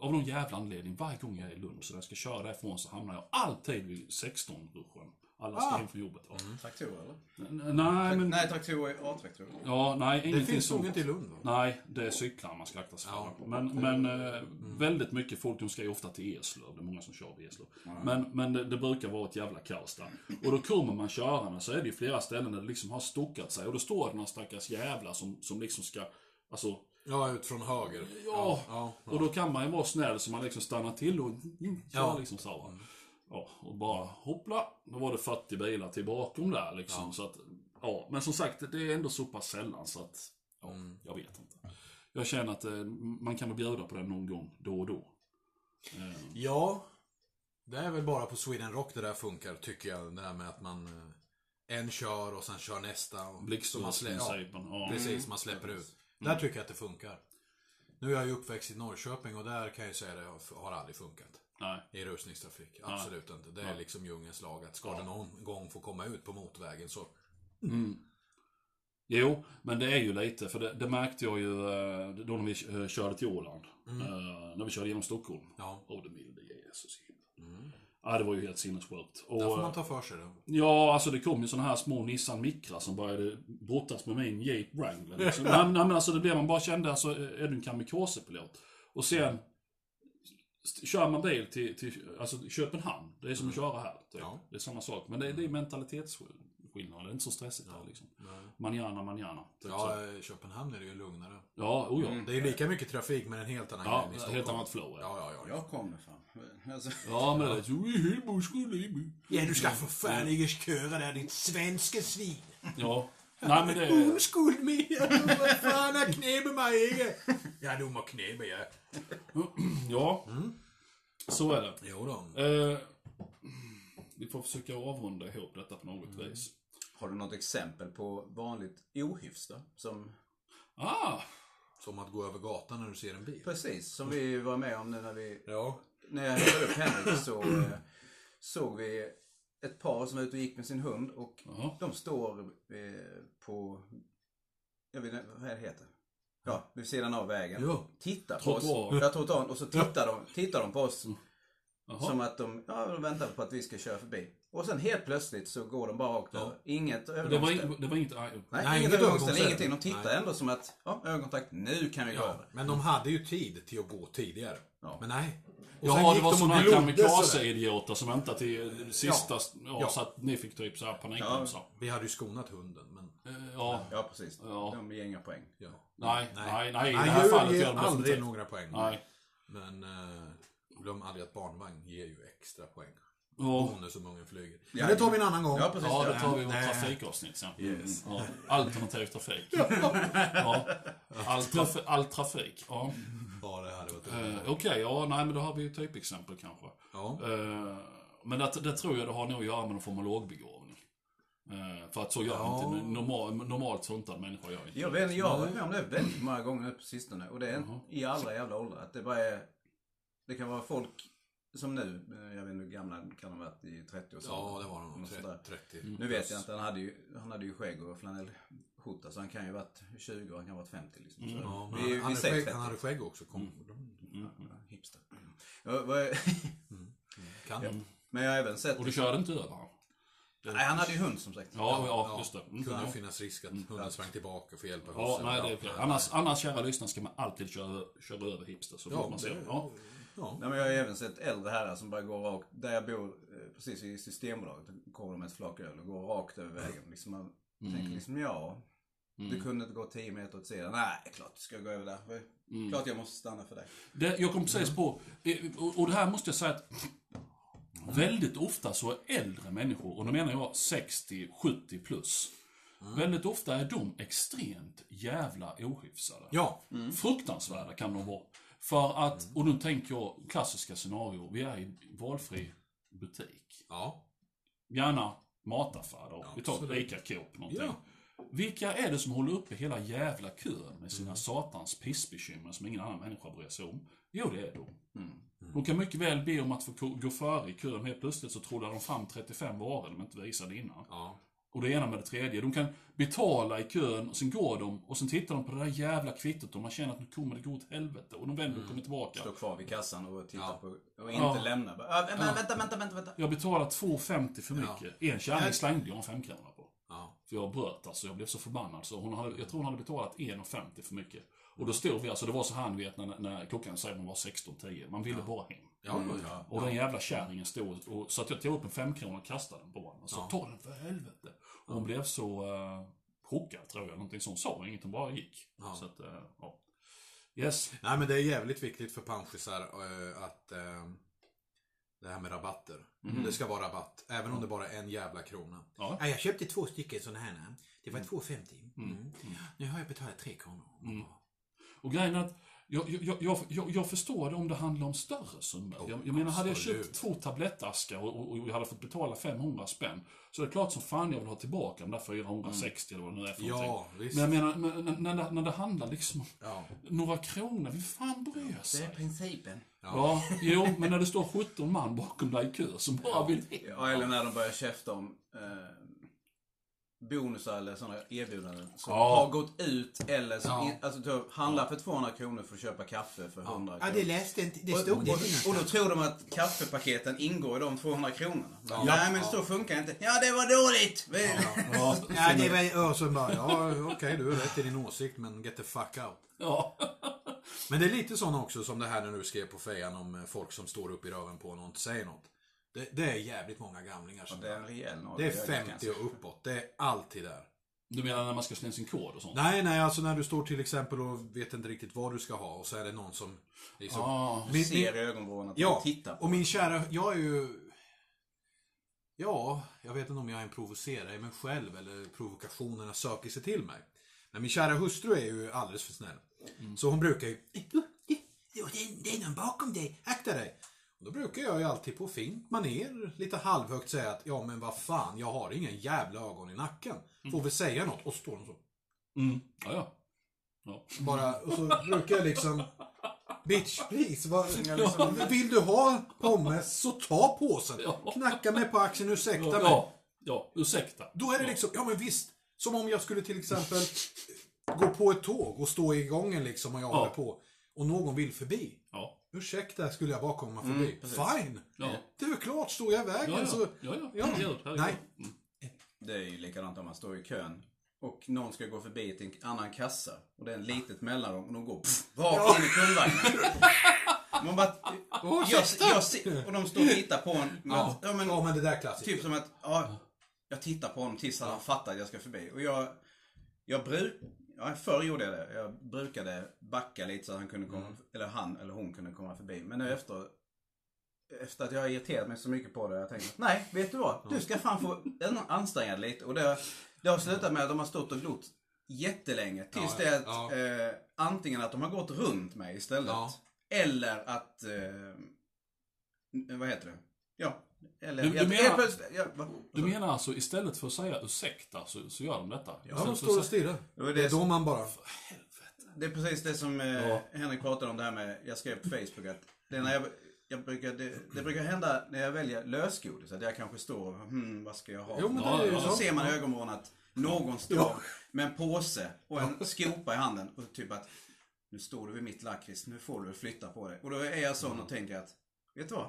av någon jävla anledning, varje gång jag är i Lund så när jag ska köra därifrån så hamnar jag alltid vid 16-ruschen. Alla ska Ah. hem från jobbet. Va? Traktorer eller? N- Nej, men... Nej, traktorer är A-traktorer. Ja, nej, det finns nog inte i Lund va? Nej, det är cyklar man ska akta sig Ja. för. Men, men eh, väldigt mycket folk, de ska ju ofta till Eslöv. Det är många som kör vid Eslöv. Men, men det, det brukar vara ett jävla kaos där. Och då kommer man körande så är det ju flera ställen där det liksom har stockat sig. Och då står det några stackars jävlar som, som liksom ska, alltså, Ja, ut från höger. ja. ja, Och då kan man ju vara snäll så man liksom stannar till och mm, kör Ja. liksom så. Ja, och bara hoppla. Då var det 40 bilar till bakom där liksom. Så att, ja, men som sagt, det är ändå så pass sällan så att, ja, Mm. jag vet inte. Jag känner att eh, man kan väl bjuda på det någon gång, då och då. Eh, Ja, det är väl bara på Sweden Rock det där funkar, tycker jag. Det där med att man eh, en kör och sen kör nästa. och- så man slä- ja, Blixtlåsprincipen. Ja. Precis, man släpper ut. Där tycker jag att det funkar. Nu är jag ju uppväxt i Norrköping och där kan jag säga det har- har aldrig funkat. Nej. I rusningstrafik. Absolut inte. Det är liksom djungelns lag att ska det någon gång få komma ut på motorvägen så... Jo, men det är ju lite, för det, det märkte jag ju eh, då när vi eh, körde till Åland. Eh, när vi körde genom Stockholm. Mm. Ja. Åh, det milde Jesus himlen. Ja, det var ju helt sinnessjukt. Och, Där får man ta för sig då. Ja, alltså det kom ju såna här små Nissan Micra som började brottas med min Jeep Wrangler. Liksom. nej, nej, men alltså det blev man bara kände, alltså är du en kamikazepilot? Och sen kör man bil till, till alltså, Köpenhamn. Det är som att köra här. Typ. Ja. Det är samma sak. Men det, är- det är mentalitetsskillnad. Det är inte så stressigt här liksom. Manjana, manjana. Typ så. Ja, i Köpenhamn är det ju lugnare. ja, oh, ja. Det är lika mycket trafik men en helt annan Ja, grej i Stockholm. helt annat flow. Ja, Ja, ja, ja. Jag kommer fan. Alltså, ja men det är så... Ja, du ska för fan inte köra där, ditt svenska svin. Ja, Nej men det är... Oskuld med! Vad fan har knäppt mig Ege? Ja, de har knäppt ja. Ja. Så är det. Jo då. Eh, vi får försöka avrunda ihop detta på något vis. Har du något exempel på vanligt ohyfs då? Som, Ah! Som att gå över gatan när du ser en bil. precis, som vi var med om nu när vi Ja. när jag hämtade upp Henrik så eh, såg vi ett par som var ute och gick med sin hund och Jaha. de står eh, på, jag vet inte vad det heter. Ja, vid sidan av vägen. Ja. Tittar på Trottoar. oss. Ja, trottoaren. Och så tittar de, tittar de på oss. Jaha. Som att de, ja, de väntar på att vi ska köra förbi. Och sen helt plötsligt så går de bara rakt över. Inget Det var, övergångsställe. det var inte... aj, Nej, Nej, inget inget övergångsställe, övergångsställe. ingenting. De tittar Nej. ändå som att, ja, ögonkontakt, nu kan vi gå Ja, över. men de hade ju tid till att gå tidigare. Ja. Men nej. Och sen Jaha, det var sådana här kamikaze-idioter som väntade till det sista, ja. Ja. så att ni fick typ så här panikbromsar. Vi hade ju skonat hunden, men... Eh, Ja. Ja, precis. Ja. De ger inga poäng. Ja. Nej, nej, nej, i det Nej, här djur fallet ger gör de aldrig några poäng. Nej. Men eh, glöm aldrig att barnvagn ger ju extra poäng. Ja. Bonus om ungen flyger. Ja, Men det tar vi en annan gång. Ja, precis. Ja, det tar vi i vårt trafikavsnitt sen. Yes. Ja. Alternativ trafik. Ja. All, traf all trafik. Ja. Ja, det hade varit Eh, Okej, ja, nej men då har vi ju typexempel kanske. Ja. Eh, men det, det tror jag det har nog att göra med någon form av lågbegåvning. Eh, för att så gör Ja. inte normal, normalt funtade människor. Gör inte. Jag vet, jag har varit med om det väldigt många gånger nu på sistone. Och det är Jaha. i alla jävla åldrar. Att det bara är... Det kan vara folk som nu, eh, jag vet inte hur gamla kan de ha varit i 30-årsåldern. Ja, det var de. Sånt där. 30. Nu vet jag inte, han hade ju, han hade ju skägg och flanellskjorta så han kan ju ha varit 20 och han kan ha varit 50 liksom. Så Ja, vi, men vi han, hade skägg, 30. han hade skägg också. Kom. Mm. Ja, hipster. Ja, vad är- Kan de? Men jag har även sett... Och du körde inte över? Nej, han hade ju hund som sagt. Ja, ja, just det. Mm. Kunde Ja. ju finnas risk att hunden sprang tillbaka för hjälp av Ja, nej, det är. Annars, annars, kära lyssnare, ska man alltid köra, köra över hipster. Så Ja, man ser. Ja. Ja. Nej, men jag har ju även sett äldre herrar som bara går rakt, där jag bor eh, precis i Systembolaget, kommer de med ett flak öl och går rakt över vägen. Liksom man tänker liksom, ja, du kunde inte gå 10 meter åt sidan. Nej, klart du ska gå över där. Klart jag måste stanna för dig. Det, jag kom precis på, eh, och, det här måste jag säga att väldigt ofta så är äldre människor, och då menar jag 60, 70 plus, väldigt ofta är de extremt jävla ohyfsade. Ja. Fruktansvärda kan de vara. För att, och nu tänker jag klassiska scenarier, vi är i valfri butik. Ja. Gärna mataffär då. Vi tar absolut. Ica Coop någonting. Ja. Vilka är det som håller uppe hela jävla kön med sina satans pissbekymmer som ingen annan människa bryr sig om? Jo, det är de. De kan mycket väl be om att få gå före i kön. Helt plötsligt så trollar de fram 35 varor de inte visade innan. Ja. Och det ena med det tredje. De kan betala i kön och sen går de och sen tittar de på det där jävla kvittot och man känner att nu kommer det gå åt helvete. Och de vänder och kommer tillbaka. Stå kvar vid kassan och titta Ja. på, och inte Ja. lämna. Bara, ah, vänta, vänta, vänta, vänta, vänta. Jag betalar 2,50 för mycket. En kärring slängde jag en femkrona på. Ja. För jag bröt alltså, jag blev så förbannad. Så hon hade, jag tror hon hade betalat 1,50 för mycket. Och då stod vi alltså, det var så ni vet när, när klockan säger hon var 16.10. Man ville bara hem. Ja, ja. Och den jävla kärringen stod och, så att jag tog upp en femkrona och kastade den på honom. Och sa ta den för helvete. Och hon blev så uh, chockad tror jag. Någonting som sa inget, hon bara gick. Ja. Så att, eh, ja. Yes. Nej men det är jävligt viktigt för panschisar eh, att eh, det här med rabatter. Det ska vara rabatt. Även om det bara är en jävla krona. Ja. jag köpte två stycken sådana här. Det var 2,50. Mm. Nu har jag betalat 3 kronor. Och grejen är att jag, jag, jag, jag, jag förstår det om det handlar om större summor. Jag, jag menar, hade jag köpt två tablettaskar och, och, och jag hade fått betala 500 spänn så är det klart som fan jag vill ha tillbaka de där 460 eller vad det nu är för Ja. Men jag menar, men, när, när, det, när det handlar liksom om Ja. några kronor, vem fan bryr sig? principen. Ja, jo, men när det står 17 man bakom dig i kö som bara vill. Ja, eller när de börjar käfta om eh, bonusar eller sådana erbjudanden som Ja. har gått ut eller som Ja. in, alltså typ, handla för 200 kronor för att köpa kaffe för 100 Ja, kronor. det läste inte, det och, stod och, det och, då tror de att kaffepaketen ingår i de 200 kronorna. Ja. Nej, men så funkar inte. Ja, det var dåligt! Ja, Ja, det var Och så bara, ja okej du är rätt i din åsikt men get the fuck out. ja. Men det är lite sån också som det här när du skrev på fejan om eh, folk som står upp i röven på och inte säger något. Det, det är jävligt många gamlingar som Det är en rejäl Det är ögat, 50 kanske. och uppåt. Det är alltid där. Du menar när man ska slå in sin kod och sånt? Nej, nej, alltså när du står till exempel och vet inte riktigt vad du ska ha och så är det någon som liksom... Ah, min, Ser i ögonvrån att ja, tittar på och min kära, jag är ju... Ja, jag vet inte om jag är en provocerare i mig själv eller provokationerna söker sig till mig. Men min kära hustru är ju alldeles för snäll. Så hon brukar ju... Ja, det är, det är någon bakom dig. Akta dig. Då brukar jag ju alltid på fint maner lite halvhögt säga att ja men vad fan, jag har ingen jävla ögon i nacken. Får väl säga något. Och så står hon så. Mm. Ja, ja. ja. Bara, och så brukar jag liksom... Bitch, please. Vad, vill du ha pommes så ta påsen. Knacka mig på axeln, ursäkta mig. Ja, ja, ursäkta. Då är det liksom, ja men visst. Som om jag skulle till exempel gå på ett tåg och stå i gången liksom och jag Ja. håller på. Och någon vill förbi. Ja. Ursäkta, skulle jag bara komma förbi? Fine! Ja. Det är väl klart, står jag i vägen Ja, ja. så... ja, ja. Ja. Herregud. Nej. Mm. Det är ju likadant om man står i kön och någon ska gå förbi till en annan kassa och det är en litet mellanrum och de går pff, rakt in i kundvagnen. Man bara, Åh, jag, jag, ser- och de står och tittar på en. med Ja, att- ja, men, ja, men det där är klassiskt. Typ som att, ja, jag tittar på honom tills han fattar att jag ska förbi. Och jag, jag bruk, ja, förr gjorde jag det. Jag brukade backa lite så att han kunde komma, eller han eller hon kunde komma förbi. Men nu efter, efter att jag har irriterat mig så mycket på det, jag tänkt nej, vet du vad? Du ska fan få anstränga dig lite. Och det, det har slutat med att de har stått och glott jättelänge. Tills Ja, det att ja. eh, antingen att de har gått runt mig istället. Ja. Eller att, eh, vad heter det? Ja. Eller, Du- du jag- menar- plötsligt- ja, va? Du menar alltså istället för att säga ursäkta så, så gör de detta? Ja, de står och stirrar. Det är det då man bara... Det är precis det som eh, Ja. Henrik pratade om det här med, jag skrev på Facebook att det, är när jag, jag brukar, det, det brukar hända när jag väljer lösgodis att jag kanske står och, hmm, vad ska jag ha? Jo, men Ja, ja. och så ser man i ögonvrån att någon står Ja. med en påse och en skopa i handen och typ att nu står du vid mitt lakrits, nu får du flytta på dig. Och då är jag sån och tänker att, vet du vad?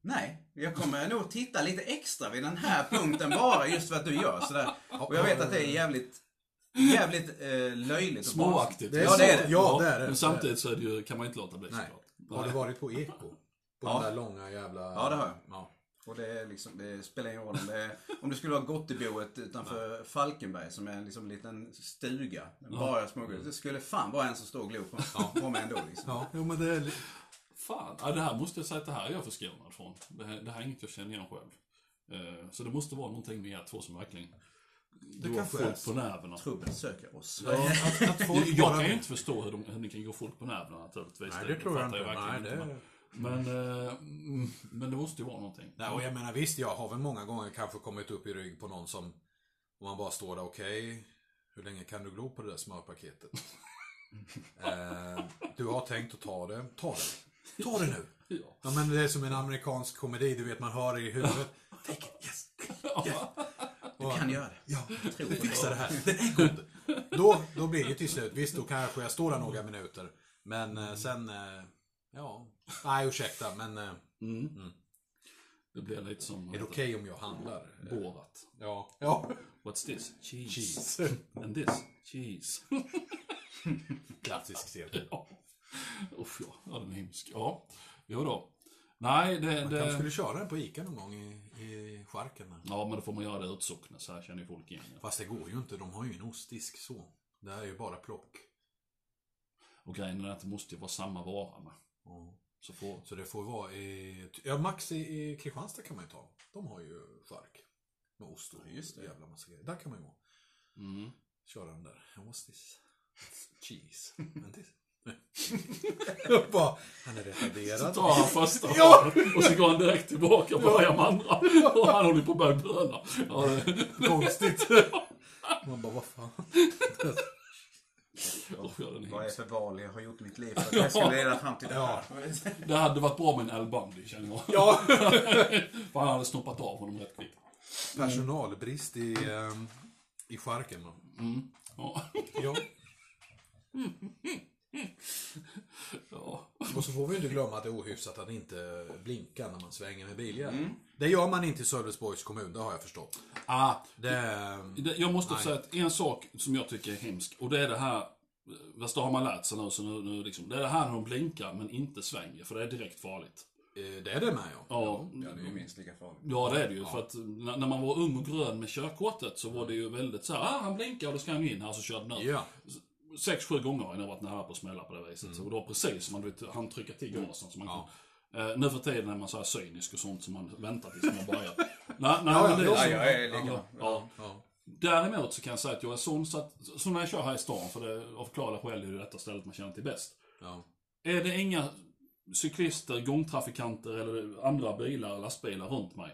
Nej, jag kommer nog titta lite extra vid den här punkten bara just för att du gör sådär. Och jag vet att det är jävligt, jävligt eh, löjligt och Småaktigt. Ja, det är det. Ja, det är det. Men samtidigt så är det ju, kan man inte låta bli Nej. såklart. Har du varit på Eko? På Ja. den där långa jävla... Ja, det har jag. Ja. Och det, är liksom, det spelar ingen roll om det är, om det skulle vara Gotteboet utanför Falkenberg som är liksom en liten stuga. Bara smågodis. Det skulle fan vara en som står och glor på, på mig ändå liksom. Ja, jo men det är... Fan, ja, det här måste jag säga att det här är jag förskonad från. Det här, det här är inget jag känner igen själv. Eh, Så det måste vara någonting med er två som verkligen går kanske folk på nerverna. Trubbel söker oss. Ja, Att, att folk jag kan ju inte förstå hur, de, hur ni kan gå folk på nerverna naturligtvis. Nej, det tror jag inte. verkligen Nej, det... Men, men, eh, mm, men det måste ju vara någonting. Nej, och jag menar visst, jag har väl många gånger kanske kommit upp i rygg på någon som... Om man bara står där, okej, hur länge kan du glo på det där smörpaketet? eh, du har tänkt att ta det, ta det. Ta det nu. Ja. Ja men det är som en amerikansk komedi, du vet man hör i huvudet. Take it, yes, yes. Du kan göra det. Ja, vi fixar det här. Den är god. Då, då blir det till slut, visst då kanske jag står där några minuter. Men eh, sen, eh, ja. Nej ursäkta, men eh, Mm. Det blir lite som är det okej om jag handlar? Borat. Ja. Ja. What's this? Cheese. Cheese. And this? Cheese. Klassisk scen. Ja. Uff ja, ja den är hemsk. Ja, jo då. Nej, det... Man kanske det... skulle köra den på Ica någon gång i, i där. Ja, men då får man göra det utsocknes. Här känner ju folk igen. Fast det går ju inte, de har ju en ostdisk så. Det här är ju bara plock. Och grejen är att det måste ju vara samma vara med. Ja. Så får... Så det får vara i... Ja, Max i, i Kristianstad kan man ju ta. De har ju chark. Med ost och Just det. jävla massa grejer. Där kan man ju vara. Mm. Köra den där. It's cheese. This? Bara, han är Så retarderad. tar han första Ja! och så går han direkt tillbaka och börjar med andra. Och han håller på att börja blöda. Ja, det... Konstigt. Man bara, vad fan? Ja, Vad är för val jag har gjort mitt liv för att det skulle leda fram till det här? Det hade varit bra med en Al Bundy, känner jag. Ja. För han hade snoppat av honom rätt kvickt. Personalbrist i, ehm, i charken. då. Mm. Ja. Ja. Ja. Och så får vi inte glömma att det är ohyfsat att inte blinka när man svänger med biljäveln. Det gör man inte i Sölvesborgs kommun, det har jag förstått. Ah, Det, det- jag måste Nej. säga att en sak som jag tycker är hemsk, och det är det här Fast det har man lärt sig nu, så nu, nu liksom, det är det här när de blinkar men inte svänger, för det är direkt farligt. eh, det är det med ja. Ja, Ja, det är ju minst lika farligt. Ja, det är det ju. För att när, när man var ung och grön med körkortet så var det ju väldigt så här, ah, han blinkar och då ska han in här, så körde den ut. Ja. Sex, sju gånger har jag varit nära på att smälla på det viset. Så det var precis som man vet, han trycker till gasen. Så man Ja. Eh, nu för tiden är man så här cynisk och sånt som man väntar tills man börjar. nej, nej, Ja, det ja, är Ja, så. jag är lika. Ja, ja. Ja. Däremot så kan jag säga att jag är sån så att, så när jag kör här i stan, för det av förklarliga skäl är det detta stället man känner till bäst. Ja. Är det inga cyklister, gångtrafikanter eller andra bilar, lastbilar runt mig,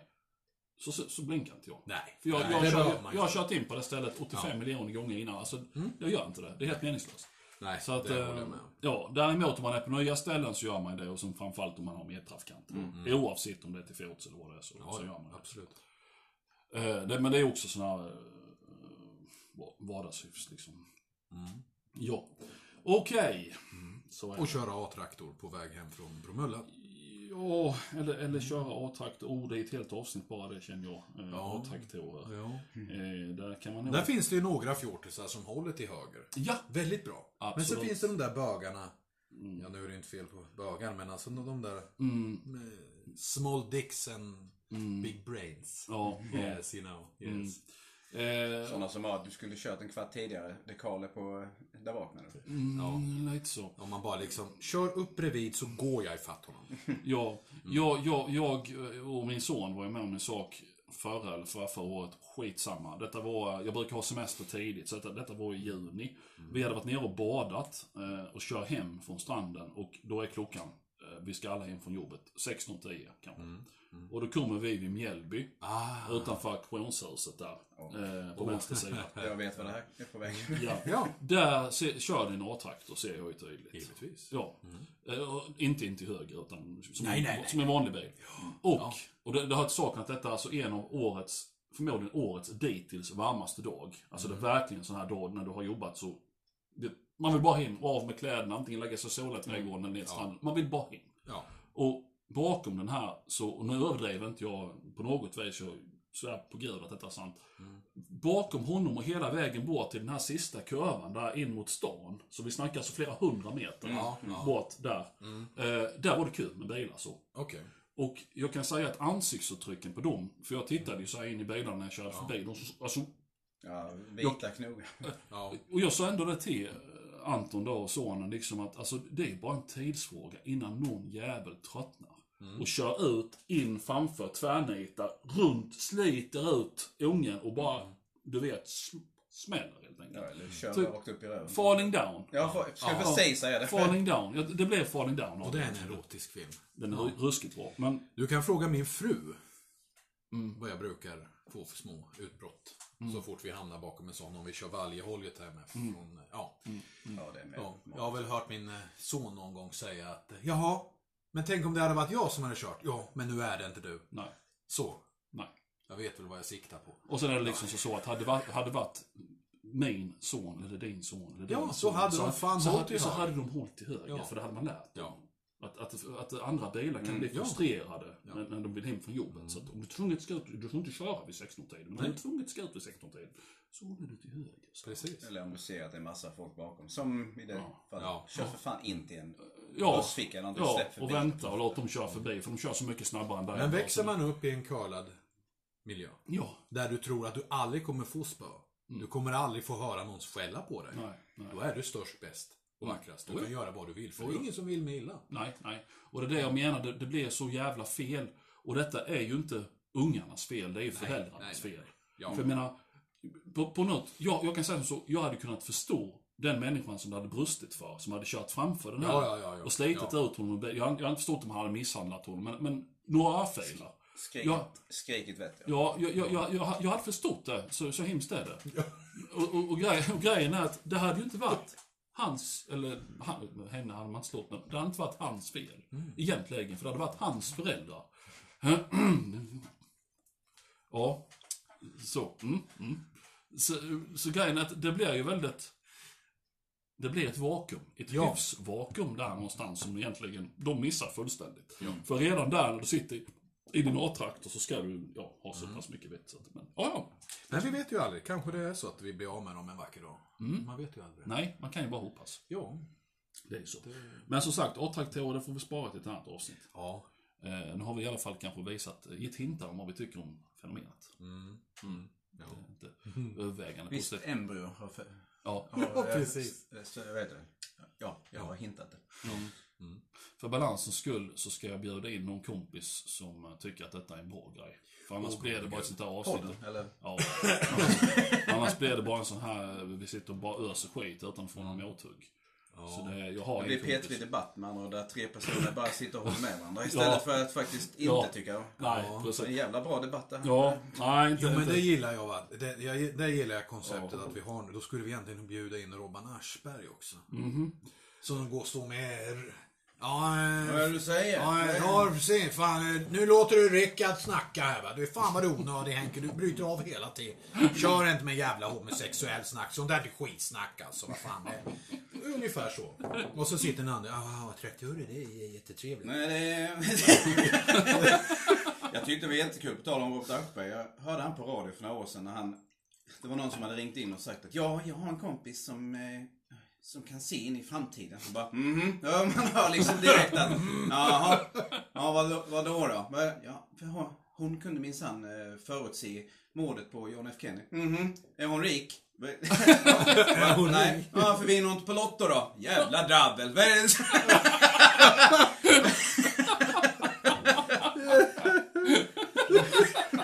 så, så, så blinkar inte jag. Nej. För jag, Nej, jag, det kör, man jag har kört in på det stället 85 miljoner gånger innan. Alltså, jag gör inte det. Det är helt meningslöst. Nej, Så att, det håller eh, jag med om. ja, däremot om man är på nya ställen så gör man det och sen framförallt om man har medtrafikanter. Oavsett om det är till fots eller vad det är så, Ja, så gör ja, man det. absolut. Eh, det. Men det är också sådana här eh, vardagshyfs liksom. Ja. Okej. Så är Och köra A-traktor på väg hem från Bromölla. Ja, eller, eller köra A-traktor. Oh, det är ett helt avsnitt bara det känner jag. Eh, Ja. A-traktorer. Ja. Eh, där kan man nog... Där finns det ju några fjortisar som håller till höger. Ja! Väldigt bra. Men Absolut. så finns det de där bögarna. Ja, nu är det inte fel på bögar, men alltså de där Mm, med small dicks and big brains. ja. ja. Yes, you know. Yes. Eh, Sådana som att du skulle kört en kvart tidigare. Dekaler på där bak menar du? mm, lite så. Om man bara liksom kör upp bredvid så går jag ifatt honom. Ja, jag, jag, jag och min son var ju med om en sak förra eller förra, förra året. Skitsamma. Detta var, jag brukar ha semester tidigt, så detta, detta var i juni. Vi hade varit nere och badat eh, och kör hem från stranden och då är klockan, eh, vi ska alla hem från jobbet, 16.10 kanske. Och då kommer vi vid Mjällby, Ah. utanför auktionshuset där, eh, på vänster sida. Jag vet vad det här är på väg. Ja. Ja, Där se, kör en A-traktor, ser jag ju tydligt. givetvis. Ja. Eh, och inte in till höger, utan som, Nej, en, nej, nej. som en vanlig bil. Och, och det, det har att detta är alltså en av årets, förmodligen årets dittills varmaste dag. Alltså det är verkligen en sån här dag när du har jobbat så... Det, man vill bara hem, av med kläderna, antingen lägga sig och sola i trädgården eller ner till stranden. Man vill bara hem. Ja. Och bakom den här, så, och nu överdriver inte jag på något vis, jag svär på gud att detta är sant. Bakom honom och hela vägen bort till den här sista kurvan där in mot stan, så vi snackar alltså flera hundra meter Ja, ja. bort där. Eh, där var det kul med bilar så. Okej. Och jag kan säga att ansiktsuttrycken på dem, för jag tittade ju så här in i bilarna när jag körde förbi. De, så- alltså, Ja, vita knogar. Ja. och jag sa ändå det till eh, Anton då och sonen liksom att alltså, det är bara en tidsfråga innan någon jävel tröttnar. Och kör ut, in framför, tvärnitar, runt, sliter ut ungen och bara, du vet, sm- smäller helt enkelt. Ja, eller kör Typ rakt upp i röven. Falling down. Ja, för, ska jag Ja. precis säga det. Falling down. Ja, det blev falling down. Och det är en erotisk film. Den är ru- ruskigt bra. Men, Du kan fråga min fru vad jag brukar få för små utbrott. Så fort vi hamnar bakom en sån, om vi kör Valjeholget här med. Från, ja. Ja, det är med. Ja, jag har väl hört min eh, son någon gång säga att Jaha, men tänk om det hade varit jag som hade kört. Ja, men nu är det inte du. nej. Så. Nej. Jag vet väl vad jag siktar på. Och sen är det liksom så, så att hade det varit, hade varit min son eller din son eller din Ja, så son, hade de fan så, hållit så hade de hållit till höger, Ja. för det hade man lärt Ja. Att, att, att andra bilar kan bli ja. frustrerade när, när de vill hem från jobbet. Så att om du är tvungen att ska ut, du får inte köra vid 16-tiden, men om du är tvungen att ska ut vid 16-tiden, så håller du till höger. Så. Precis. Eller om du ser att det är massa folk bakom. Som i det Ja. fallet. Ja. Kör för fan in till en Ja, bussficka eller någonting. ja och vänta och låt dem köra förbi, för de kör så mycket snabbare än dig. Men växer man upp i en curlad miljö, Ja. där du tror att du aldrig kommer få spö, du kommer aldrig få höra någons skälla på dig. Nej, nej. Då är du störst, bäst och vackrast. Du kan göra vad du vill, för det är ingen som vill mig illa. Nej, nej. Och det är det jag menar, det, det blir så jävla fel. Och detta är ju inte ungarnas fel, det är ju föräldrarnas nej, fel. Ja. För jag menar, på, på något, jag, jag kan säga så, jag hade kunnat förstå den människan som det hade brustit för, som hade kört framför den här Ja, ja, ja, ja. och slitit Ja. ut honom. Jag, jag har inte förstått om han hade misshandlat honom, men, men några örfilar. Skrikit vet jag. Ja, jag, jag, jag, jag, jag hade förstått det, så, så hemskt är det. Och, och, och, grej, och grejen är att det hade ju inte varit hans, eller han, henne hade man inte slått, men det hade inte varit hans fel. Egentligen, för det hade varit hans föräldrar. ja, så. Mm, mm. Så, så grejen är att det blir ju väldigt... Det blir ett vakuum, ett Ja. hyfsvakuum där någonstans som egentligen de missar fullständigt. För redan där när du sitter i din A-traktor så ska du ja, ha så pass mycket vett. så att- Men, ja, ja. Men vi vet ju aldrig. Kanske det är så att vi blir av med dem en vacker dag. Man vet ju aldrig. Nej, man kan ju bara hoppas. Ja. Det är så. Men som sagt, A-traktorer det får vi spara till ett annat avsnitt. Ja. Eh, nu har vi i alla fall kanske visat, eh, gett hintar om vad vi tycker om fenomenet. Mm. Det är inte övervägande Visst, positivt. embryo har. Ja. har, precis. Så jag vet det. Ja, jag har hintat det. För balansens skull så ska jag bjuda in någon kompis som eh, tycker att detta är en bra grej. För annars blir det bara ett sånt där avsnitt. Podden, eller? Ja. Annars, annars blir det bara en sån här, vi sitter och bara öser skit utan att få någon mothugg. Så det, jag har Det blir kompis. P3 Debatt med andra där tre personer bara sitter och håller med varandra istället Ja. för att faktiskt inte Ja. tycka. Nej, Ja. Så en precis. jävla bra debatt det här. Ja, nej inte. Jo men inte. det gillar jag va. Det, jag, det gillar jag konceptet Ja. att vi har. Då skulle vi egentligen bjuda in Robban Aschberg också. Mhm. Som går och står med... Ja, Vad är eh, du säger? ja, ja precis. Fan, eh, nu låter du Rickard snacka här va. Du är fan vad du är onödig Henke. Du bryter av hela tiden. Kör inte med jävla homosexuell snack. Sånt där är skitsnack alltså. Vad fan det är. Ungefär så. Och så sitter den andra. Ja, 30 öre det är jättetrevligt. Nej, det... jag tyckte det var jättekul, på tal om Robert Aschberg. Jag hörde han på radio för några år sedan när han... Det var någon som hade ringt in och sagt att ja, jag har en kompis som, eh, som kan se in i framtiden. Så bara, mhm. Ja, man hör liksom direkt att, jaha. Ja, vad, vad då då? Ja, för hon- kunde minsann eh, förutse mordet på John F Kennedy. Mhm. Är hon rik? Är hon Nej. rik? Ja, varför vinner hon inte på Lotto då? Jävla drabbel.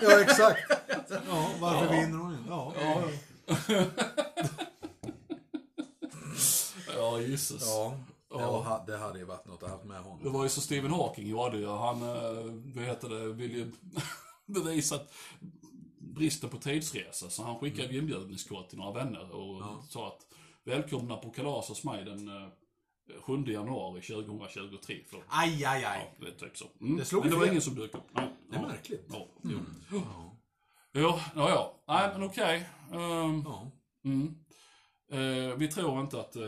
Ja, exakt. Ja, varför vinner hon inte? Ja, ja. Ja, gisses. ja. Ja. Det hade ju varit något att ha med Det honom. var ju så Stephen Hawking gjorde ju. Han, eh, vad heter det, ville ju bevisa att bristen på tidsresa. Så han skickade ju inbjudningskort till några vänner och sa att välkomna på kalas hos mig den eh, 7 januari 2023. För, Aj, aj, ja, aj. det är typ så. Mm. Det slog Men det var ingen som dök upp. Nej. Det är ja. märkligt. Ja, jo. Ja. Ja, ja, ja. Nej, men okej. Ehm, Ja. Mm. Eh, vi tror inte att eh,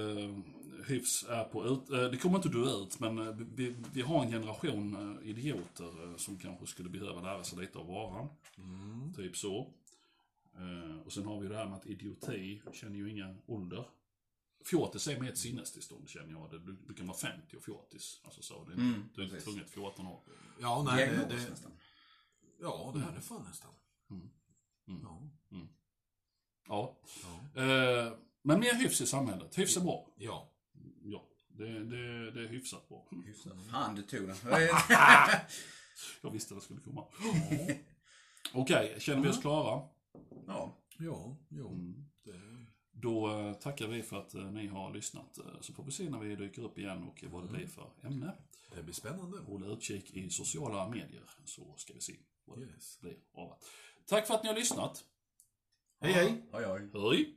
hyfs är på ut... Eh, det kommer inte dö ut, men eh, vi, vi har en generation eh, idioter som kanske skulle behöva lära sig lite av varan. Mm. Typ så. Och sen har vi det här med att idioti känner ju ingen ålder. Fjortis är med ett sinnestillstånd känner jag. Det, du, du kan vara 50 och fjortis. Alltså så. Det är, inte- Mm, du är inte precis. tvunget 14 år. Ja, nej, det, Diagnos det, nästan. ja, det är det fan nästan. Mm. Mm. Ja. Ja. Ja. Eh, men mer hyfs i samhället. Hyfs är bra. ja. Ja, det, det, det är hyfsat bra. Fan, du tog den. Jag visste det skulle komma. Okej, känner vi oss klara? ja. Ja, jo. Mm. Då eh, tackar vi för att eh, ni har lyssnat. Eh, så får vi se när vi dyker upp igen och vad det blir för ämne. det blir spännande. Håll utkik i sociala medier så ska vi se vad det Yes. blir av. Tack för att ni har lyssnat. Hej, hej. Oj, oj. Hej!